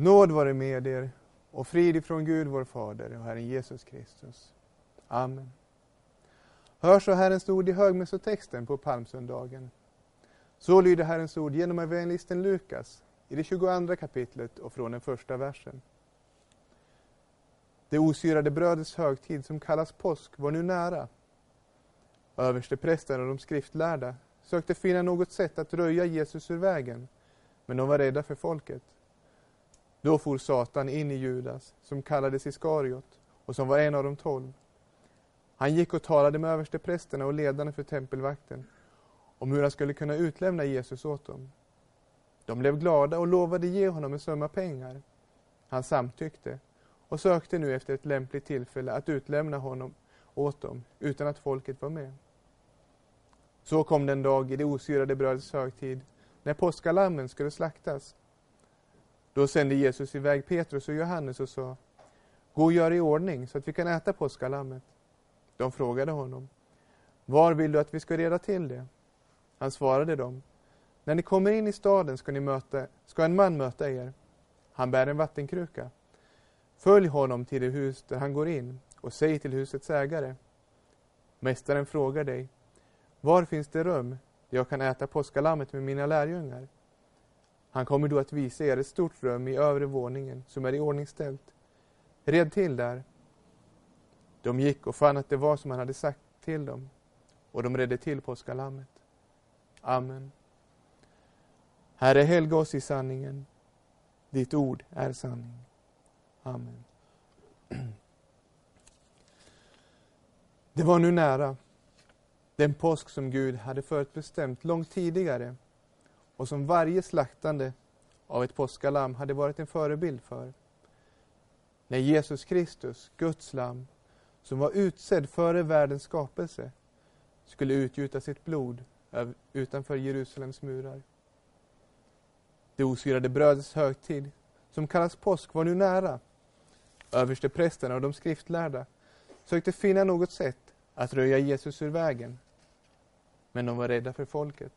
Nåd vare med er och frid ifrån Gud vår Fader och Herren Jesus Kristus. Amen. Hör så Herrens ord i högmässotexten på palmsöndagen. Så lyder Herrens ord genom evangelisten Lukas i det 22 kapitlet och från den första versen. Det osyrade brödets högtid som kallas påsk var nu nära. Översteprästen och de skriftlärda sökte finna något sätt att röja Jesus ur vägen, men de var rädda för folket. Då for Satan in i Judas, som kallades Iskariot och som var en av de tolv. Han gick och talade med översteprästerna och ledarna för tempelvakten om hur han skulle kunna utlämna Jesus åt dem. De blev glada och lovade ge honom en summa pengar. Han samtyckte och sökte nu efter ett lämpligt tillfälle att utlämna honom åt dem utan att folket var med. Så kom den dag i det osyrade brödets högtid när påskalammen skulle slaktas. Då sände Jesus iväg Petrus och Johannes och sa Gå och gör i ordning så att vi kan äta påskalammet. De frågade honom Var vill du att vi ska reda till det? Han svarade dem När ni kommer in i staden ska, ni möta, ska en man möta er. Han bär en vattenkruka. Följ honom till det hus där han går in och säg till husets ägare Mästaren frågar dig Var finns det rum där jag kan äta påskalammet med mina lärjungar? Han kommer då att visa er ett stort rum i övre våningen som är i ordningställt. Red till där. De gick och fann att det var som han hade sagt till dem och de redde till påskalammet. Amen. Herre, helga oss i sanningen. Ditt ord är sanning. Amen. Det var nu nära, den påsk som Gud hade förutbestämt långt tidigare och som varje slaktande av ett påskalamm hade varit en förebild för. När Jesus Kristus, Guds lamm, som var utsedd före världens skapelse, skulle utgjuta sitt blod utanför Jerusalems murar. Det osyrade brödets högtid, som kallas påsk, var nu nära. Översteprästerna och de skriftlärda sökte finna något sätt att röja Jesus ur vägen, men de var rädda för folket.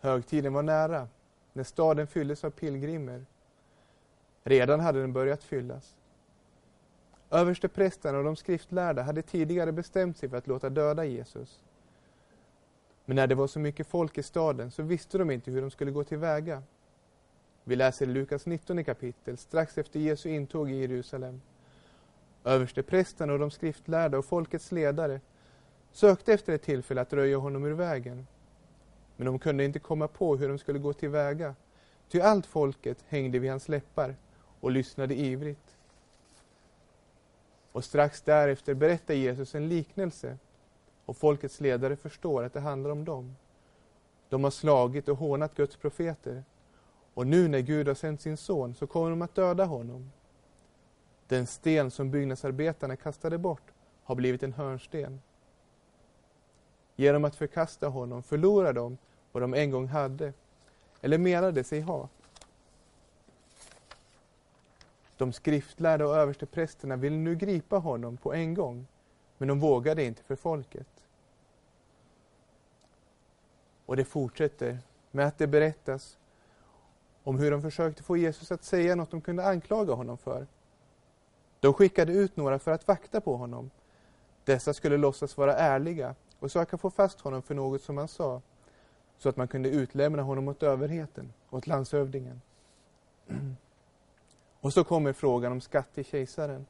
Högtiden var nära, när staden fylldes av pilgrimer. Redan hade den börjat fyllas. Översteprästerna och de skriftlärda hade tidigare bestämt sig för att låta döda Jesus. Men när det var så mycket folk i staden så visste de inte hur de skulle gå tillväga. Vi läser i Lukas 19 kapitel, strax efter Jesu intåg i Jerusalem. Översteprästerna och de skriftlärda och folkets ledare sökte efter ett tillfälle att röja honom ur vägen. Men de kunde inte komma på hur de skulle gå tillväga, ty allt folket hängde vid hans läppar och lyssnade ivrigt. Och strax därefter berättar Jesus en liknelse och folkets ledare förstår att det handlar om dem. De har slagit och hånat Guds profeter och nu när Gud har sänt sin son så kommer de att döda honom. Den sten som byggnadsarbetarna kastade bort har blivit en hörnsten. Genom att förkasta honom förlorar de vad de en gång hade, eller menade sig ha. De skriftlärda och översteprästerna ville nu gripa honom på en gång, men de vågade inte för folket. Och det fortsätter med att det berättas om hur de försökte få Jesus att säga något de kunde anklaga honom för. De skickade ut några för att vakta på honom. Dessa skulle låtsas vara ärliga och söka få fast honom för något som han sa, så att man kunde utlämna honom åt överheten, åt landshövdingen. Och så kommer frågan om skatt till kejsaren.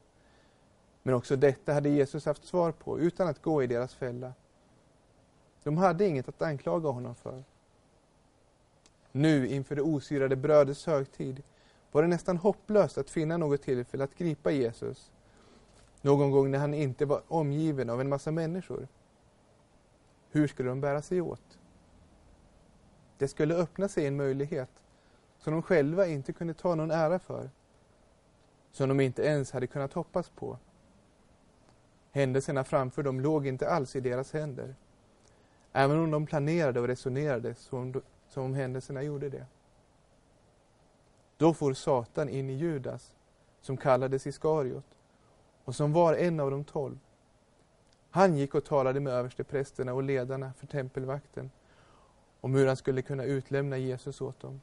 Men också detta hade Jesus haft svar på utan att gå i deras fälla. De hade inget att anklaga honom för. Nu inför det osyrade brödets högtid var det nästan hopplöst att finna något tillfälle att gripa Jesus. Någon gång när han inte var omgiven av en massa människor. Hur skulle de bära sig åt? Det skulle öppna sig en möjlighet som de själva inte kunde ta någon ära för. Som de inte ens hade kunnat hoppas på. Händelserna framför dem låg inte alls i deras händer. Även om de planerade och resonerade som, som om händelserna gjorde det. Då får Satan in i Judas, som kallades Iskariot och som var en av de tolv. Han gick och talade med översteprästerna och ledarna för tempelvakten om hur han skulle kunna utlämna Jesus åt dem.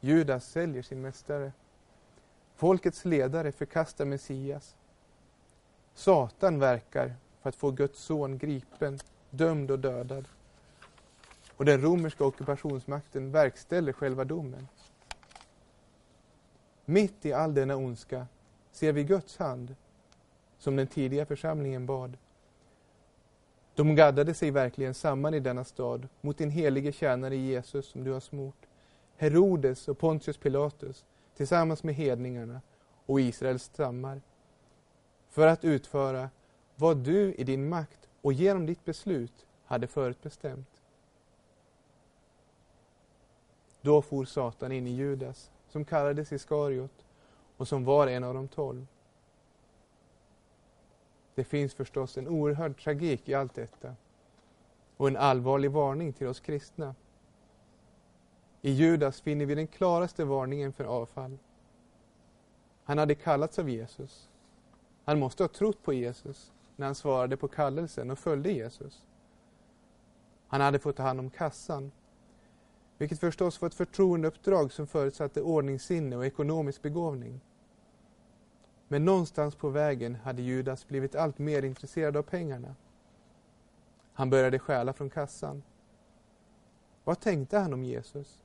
Judas säljer sin mästare. Folkets ledare förkastar Messias. Satan verkar för att få Guds son gripen, dömd och dödad. Och den romerska ockupationsmakten verkställer själva domen. Mitt i all denna ondska ser vi Guds hand, som den tidiga församlingen bad. De gaddade sig verkligen samman i denna stad mot din helige tjänare Jesus som du har smort. Herodes och Pontius Pilatus tillsammans med hedningarna och Israels stammar för att utföra vad du i din makt och genom ditt beslut hade förutbestämt. Då for Satan in i Judas, som kallades Iskariot och som var en av de tolv. Det finns förstås en oerhörd tragik i allt detta och en allvarlig varning till oss kristna. I Judas finner vi den klaraste varningen för avfall. Han hade kallats av Jesus. Han måste ha trott på Jesus när han svarade på kallelsen och följde Jesus. Han hade fått ta hand om kassan, vilket förstås var ett förtroendeuppdrag som förutsatte ordningssinne och ekonomisk begåvning. Men någonstans på vägen hade Judas blivit allt mer intresserad av pengarna. Han började stjäla från kassan. Vad tänkte han om Jesus?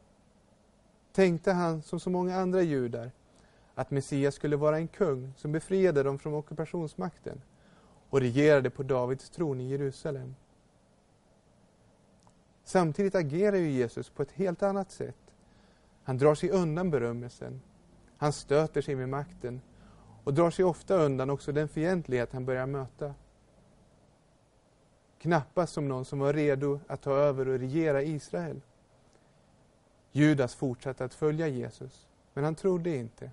Tänkte han, som så många andra judar, att Messias skulle vara en kung som befriade dem från ockupationsmakten och regerade på Davids tron i Jerusalem? Samtidigt agerar ju Jesus på ett helt annat sätt. Han drar sig undan berömmelsen. Han stöter sig med makten och drar sig ofta undan också den fientlighet han börjar möta. Knappast som någon som var redo att ta över och regera Israel. Judas fortsatte att följa Jesus, men han trodde inte.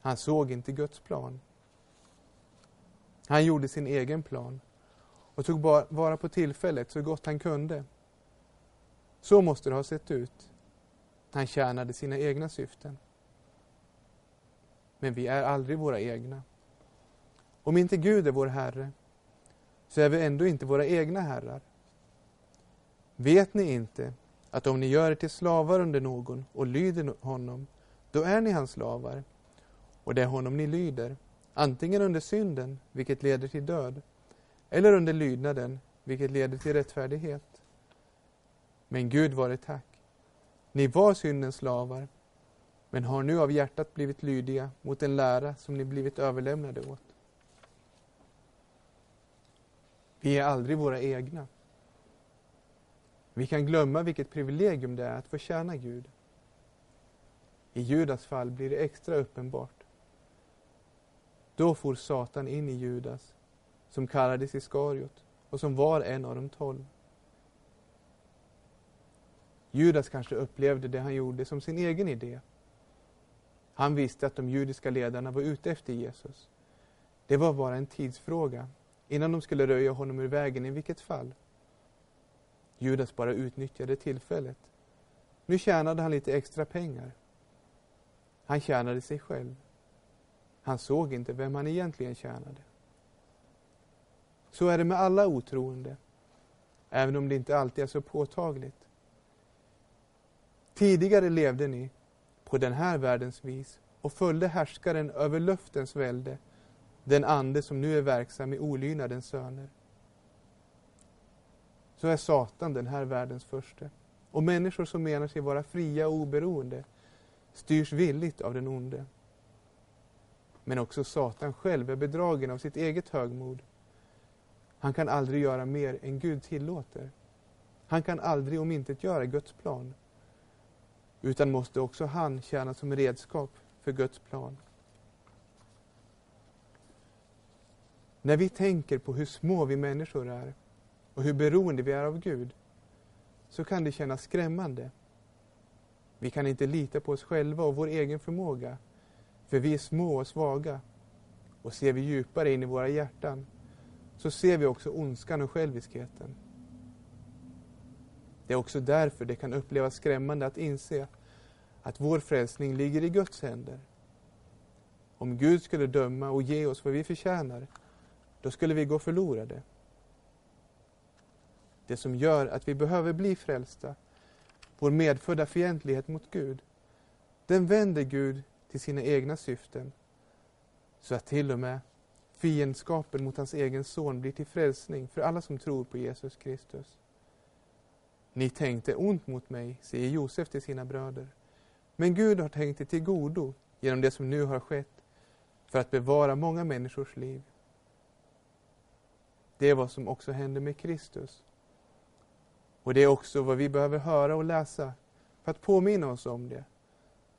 Han såg inte Guds plan. Han gjorde sin egen plan och tog vara på tillfället så gott han kunde. Så måste det ha sett ut. Han tjänade sina egna syften. Men vi är aldrig våra egna. Om inte Gud är vår Herre, så är vi ändå inte våra egna herrar. Vet ni inte att om ni gör er till slavar under någon och lyder honom, då är ni hans slavar, och det är honom ni lyder, antingen under synden, vilket leder till död, eller under lydnaden, vilket leder till rättfärdighet. Men Gud vare tack. Ni var syndens slavar, men har nu av hjärtat blivit lydiga mot en lära som ni blivit överlämnade åt. Vi är aldrig våra egna. Vi kan glömma vilket privilegium det är att få tjäna Gud. I Judas fall blir det extra uppenbart. Då for Satan in i Judas, som kallades Iskariot och som var en av de tolv. Judas kanske upplevde det han gjorde som sin egen idé. Han visste att de judiska ledarna var ute efter Jesus. Det var bara en tidsfråga innan de skulle röja honom ur vägen i vilket fall. Judas bara utnyttjade tillfället. Nu tjänade han lite extra pengar. Han tjänade sig själv. Han såg inte vem han egentligen tjänade. Så är det med alla otroende, även om det inte alltid är så påtagligt. Tidigare levde ni på den här världens vis och följde härskaren över luftens välde, den ande som nu är verksam i olydnadens söner. Så är Satan den här världens första. Och människor som menar sig vara fria och oberoende styrs villigt av den onde. Men också Satan själv är bedragen av sitt eget högmod. Han kan aldrig göra mer än Gud tillåter. Han kan aldrig omintetgöra Guds plan utan måste också han tjäna som redskap för Guds plan. När vi tänker på hur små vi människor är och hur beroende vi är av Gud, så kan det kännas skrämmande. Vi kan inte lita på oss själva och vår egen förmåga, för vi är små och svaga. Och ser vi djupare in i våra hjärtan, så ser vi också ondskan och själviskheten. Det är också därför det kan upplevas skrämmande att inse att vår frälsning ligger i Guds händer. Om Gud skulle döma och ge oss vad vi förtjänar, då skulle vi gå förlorade. Det som gör att vi behöver bli frälsta, vår medfödda fientlighet mot Gud, den vänder Gud till sina egna syften. Så att till och med fiendskapen mot hans egen son blir till frälsning för alla som tror på Jesus Kristus. Ni tänkte ont mot mig, säger Josef till sina bröder. Men Gud har tänkt det till godo genom det som nu har skett för att bevara många människors liv. Det är vad som också händer med Kristus. Och det är också vad vi behöver höra och läsa för att påminna oss om det.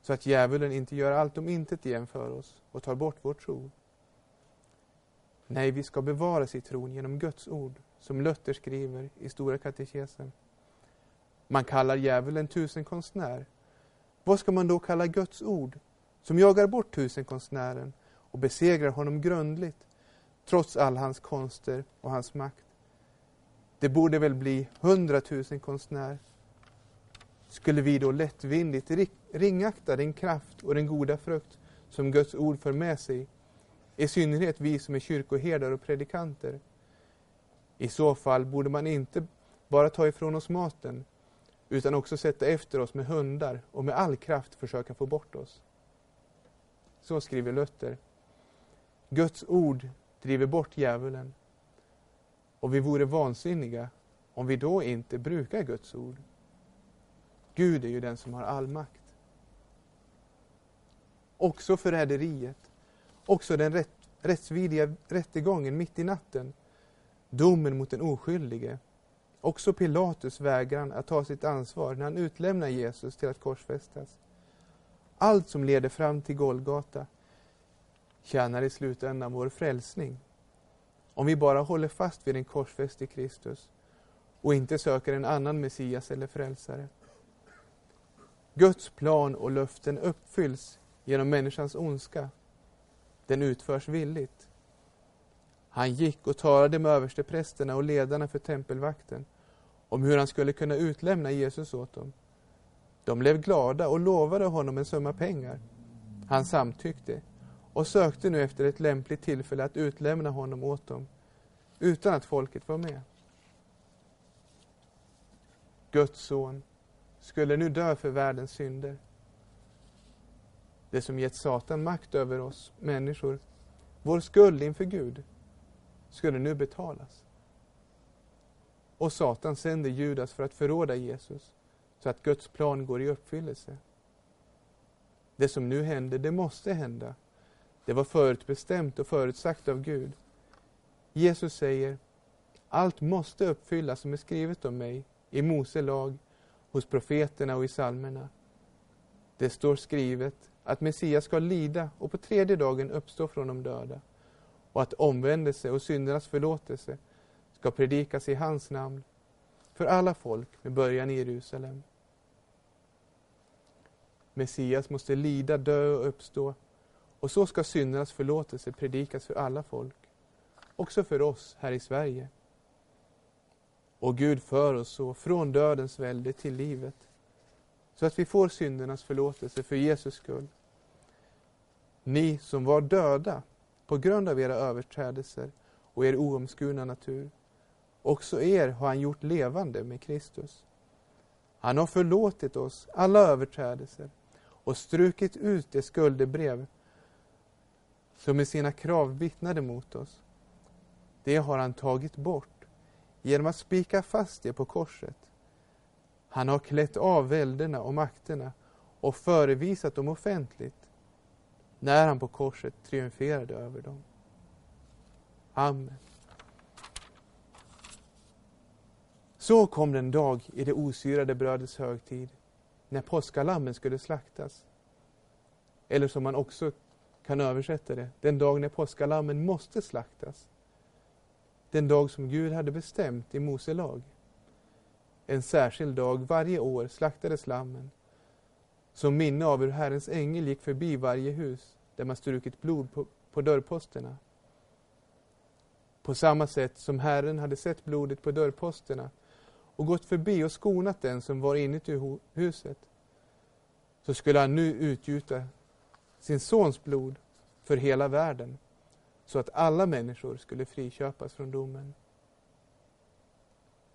Så att djävulen inte gör allt om intet igen för oss och tar bort vår tro. Nej, vi ska bevaras i tron genom Guds ord, som Luther skriver i Stora katekesen. Man kallar djävulen tusenkonstnär. Vad ska man då kalla Guds ord, som jagar bort tusenkonstnären och besegrar honom grundligt, trots all hans konster och hans makt? Det borde väl bli hundratusen konstnär. Skulle vi då lättvindigt ringakta den kraft och den goda frukt som Guds ord för med sig i synnerhet vi som är kyrkoherdar och predikanter. I så fall borde man inte bara ta ifrån oss maten, utan också sätta efter oss med hundar och med all kraft försöka få bort oss. Så skriver Luther. Guds ord driver bort djävulen. Och vi vore vansinniga om vi då inte brukar Guds ord. Gud är ju den som har all makt. Också förräderiet Också den rätt, rättsvidriga rättegången mitt i natten. Domen mot den oskyldige. Också Pilatus vägran att ta sitt ansvar när han utlämnar Jesus till att korsfästas. Allt som leder fram till Golgata tjänar i slutändan vår frälsning. Om vi bara håller fast vid den korsfäste Kristus och inte söker en annan Messias eller frälsare. Guds plan och löften uppfylls genom människans ondska den utförs villigt. Han gick och talade med översteprästerna och ledarna för tempelvakten om hur han skulle kunna utlämna Jesus åt dem. De blev glada och lovade honom en summa pengar. Han samtyckte och sökte nu efter ett lämpligt tillfälle att utlämna honom åt dem, utan att folket var med. Guds son skulle nu dö för världens synder det som gett Satan makt över oss människor, vår skuld inför Gud, skulle nu betalas. Och Satan sänder Judas för att förråda Jesus, så att Guds plan går i uppfyllelse. Det som nu händer, det måste hända. Det var förutbestämt och förutsagt av Gud. Jesus säger, allt måste uppfyllas som är skrivet om mig i Mose lag, hos profeterna och i psalmerna. Det står skrivet, att Messias ska lida och på tredje dagen uppstå från de döda och att omvändelse och syndernas förlåtelse ska predikas i hans namn för alla folk med början i Jerusalem. Messias måste lida, dö och uppstå och så ska syndernas förlåtelse predikas för alla folk, också för oss här i Sverige. Och Gud för oss så från dödens välde till livet så att vi får syndernas förlåtelse för Jesus skull. Ni som var döda på grund av era överträdelser och er oomskurna natur, också er har han gjort levande med Kristus. Han har förlåtit oss alla överträdelser och strukit ut det skuldebrev som med sina krav vittnade mot oss. Det har han tagit bort genom att spika fast det på korset. Han har klätt av välderna och makterna och förevisat dem offentligt när han på korset triumferade över dem. Amen. Så kom den dag i det osyrade brödets högtid, när påskalammen skulle slaktas. Eller som man också kan översätta det, den dag när påskalammen måste slaktas. Den dag som Gud hade bestämt i Mose lag. En särskild dag varje år slaktades lammen, som minne av hur Herrens ängel gick förbi varje hus där man strukit blod på, på dörrposterna. På samma sätt som Herren hade sett blodet på dörrposterna och gått förbi och skonat den som var inuti huset, så skulle han nu utgjuta sin sons blod för hela världen, så att alla människor skulle friköpas från domen.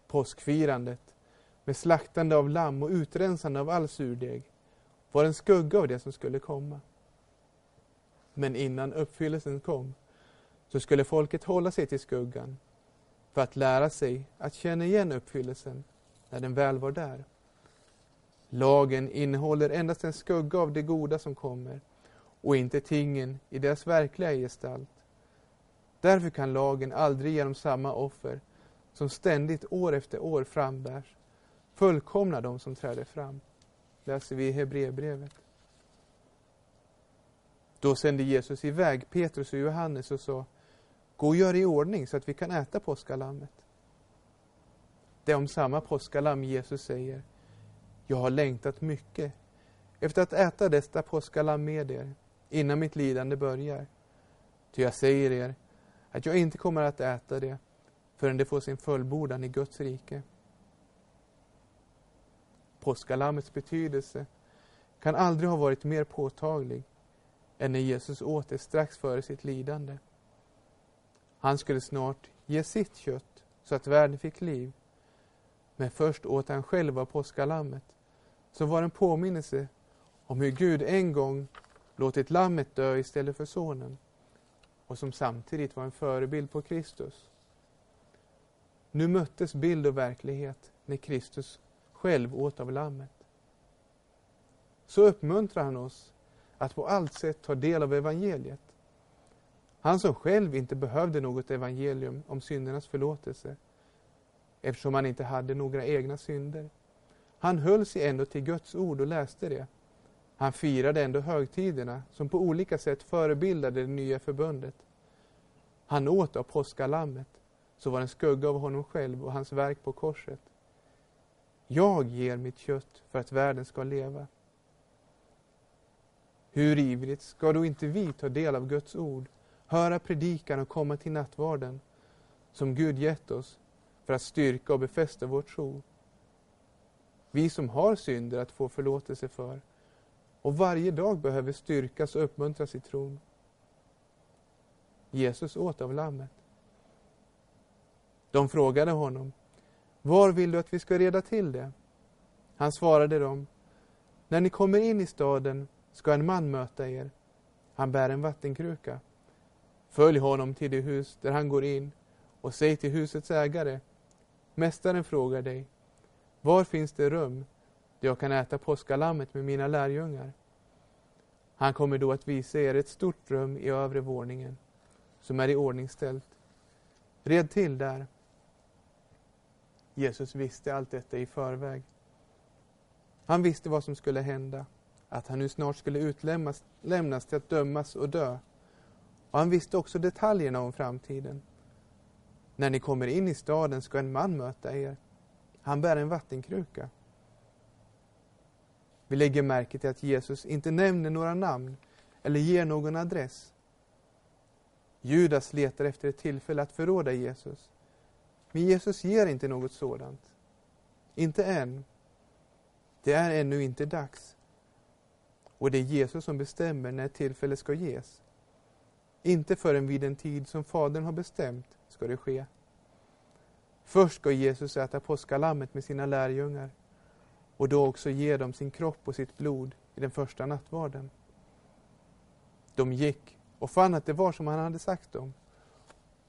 Påskfirandet med slaktande av lamm och utrensande av all surdeg var en skugga av det som skulle komma. Men innan uppfyllelsen kom så skulle folket hålla sig till skuggan för att lära sig att känna igen uppfyllelsen när den väl var där. Lagen innehåller endast en skugga av det goda som kommer och inte tingen i deras verkliga gestalt. Därför kan lagen aldrig genom samma offer som ständigt år efter år frambärs fullkomna de som träder fram. Läser vi i Hebreerbrevet. Då sände Jesus iväg Petrus och Johannes och sa Gå och gör i ordning så att vi kan äta påskalammet. Det är om samma påskalamm Jesus säger Jag har längtat mycket efter att äta detta påskalamm med er innan mitt lidande börjar. Ty jag säger er att jag inte kommer att äta det förrän det får sin fullbordan i Guds rike. Påskalammets betydelse kan aldrig ha varit mer påtaglig än när Jesus åt det strax före sitt lidande. Han skulle snart ge sitt kött så att världen fick liv. Men först åt han själv av påskalammet, som var en påminnelse om hur Gud en gång låtit lammet dö istället för sonen och som samtidigt var en förebild på Kristus. Nu möttes bild och verklighet när Kristus själv åt av lammet. Så uppmuntrar han oss att på allt sätt ta del av evangeliet. Han som själv inte behövde något evangelium om syndernas förlåtelse eftersom han inte hade några egna synder. Han höll sig ändå till Guds ord och läste det. Han firade ändå högtiderna som på olika sätt förebildade det nya förbundet. Han åt av påskalammet, så var en skugga av honom själv och hans verk på korset. Jag ger mitt kött för att världen ska leva. Hur ivrigt ska då inte vi ta del av Guds ord, höra predikan och komma till nattvarden, som Gud gett oss för att styrka och befästa vår tro. Vi som har synder att få förlåtelse för och varje dag behöver styrkas och uppmuntras i tron. Jesus åt av lammet. De frågade honom, var vill du att vi ska reda till det? Han svarade dem, när ni kommer in i staden ska en man möta er. Han bär en vattenkruka. Följ honom till det hus där han går in och säg till husets ägare, Mästaren frågar dig, var finns det rum där jag kan äta påskalammet med mina lärjungar? Han kommer då att visa er ett stort rum i övre våningen som är i ordningställt. Red till där. Jesus visste allt detta i förväg. Han visste vad som skulle hända, att han nu snart skulle utlämnas lämnas till att dömas och dö. Och han visste också detaljerna om framtiden. När ni kommer in i staden ska en man möta er. Han bär en vattenkruka. Vi lägger märke till att Jesus inte nämner några namn eller ger någon adress. Judas letar efter ett tillfälle att förråda Jesus. Men Jesus ger inte något sådant. Inte än. Det är ännu inte dags. Och det är Jesus som bestämmer när tillfälle ska ges. Inte förrän vid den tid som Fadern har bestämt ska det ske. Först ska Jesus äta påskalammet med sina lärjungar och då också ge dem sin kropp och sitt blod i den första nattvarden. De gick och fann att det var som han hade sagt dem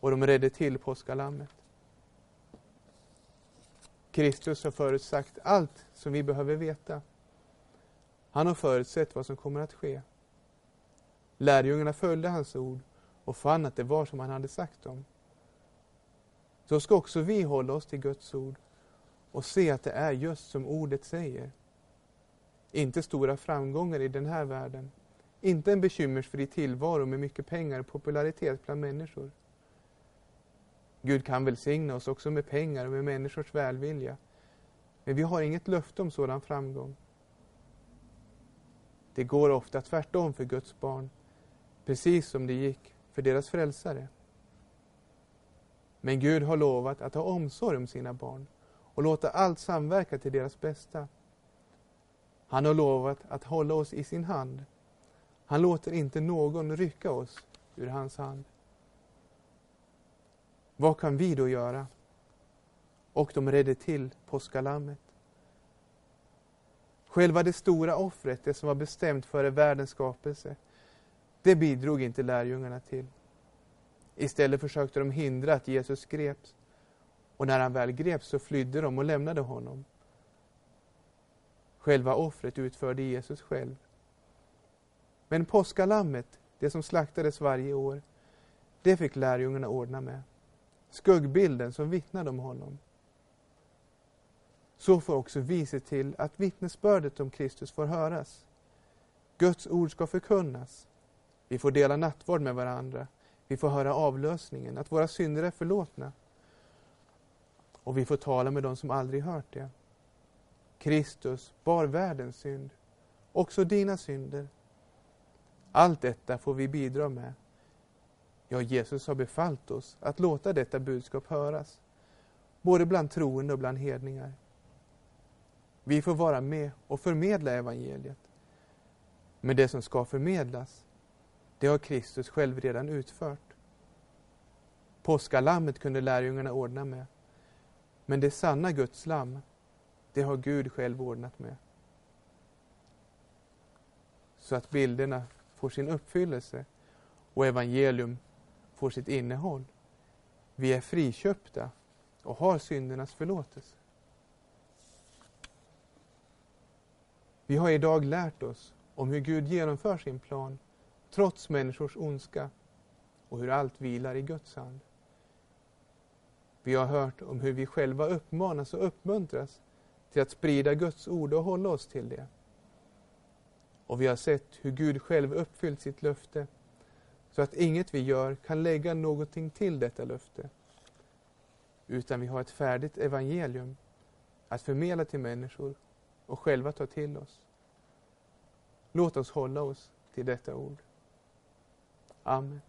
och de redde till påskalammet. Kristus har förutsagt allt som vi behöver veta. Han har förutsett vad som kommer att ske. Lärjungarna följde hans ord och fann att det var som han hade sagt dem. Så ska också vi hålla oss till Guds ord och se att det är just som ordet säger. Inte stora framgångar i den här världen. Inte en bekymmersfri tillvaro med mycket pengar och popularitet bland människor. Gud kan välsigna oss också med pengar och med människors välvilja. Men vi har inget löfte om sådan framgång. Det går ofta tvärtom för Guds barn, precis som det gick för deras frälsare. Men Gud har lovat att ha omsorg om sina barn och låta allt samverka till deras bästa. Han har lovat att hålla oss i sin hand. Han låter inte någon rycka oss ur hans hand. Vad kan vi då göra? Och de redde till påskalammet. Själva det stora offret, det som var bestämt före världens skapelse, det bidrog inte lärjungarna till. Istället försökte de hindra att Jesus greps. Och när han väl greps så flydde de och lämnade honom. Själva offret utförde Jesus själv. Men påskalammet, det som slaktades varje år, det fick lärjungarna ordna med. Skuggbilden som vittnade om honom. Så får också vi se till att vittnesbördet om Kristus får höras. Guds ord ska förkunnas. Vi får dela nattvard med varandra. Vi får höra avlösningen, att våra synder är förlåtna. Och vi får tala med dem som aldrig hört det. Kristus bar världens synd, också dina synder. Allt detta får vi bidra med. Ja, Jesus har befallt oss att låta detta budskap höras, både bland troende och bland hedningar. Vi får vara med och förmedla evangeliet. Men det som ska förmedlas, det har Kristus själv redan utfört. Påskalammet kunde lärjungarna ordna med. Men det sanna Guds lamm, det har Gud själv ordnat med. Så att bilderna får sin uppfyllelse och evangelium får sitt innehåll. Vi är friköpta och har syndernas förlåtelse. Vi har idag lärt oss om hur Gud genomför sin plan trots människors ondska och hur allt vilar i Guds hand. Vi har hört om hur vi själva uppmanas och uppmuntras till att sprida Guds ord och hålla oss till det. Och vi har sett hur Gud själv uppfyllt sitt löfte så att inget vi gör kan lägga någonting till detta löfte. Utan vi har ett färdigt evangelium att förmedla till människor och själva ta till oss. Låt oss hålla oss till detta ord. Amen.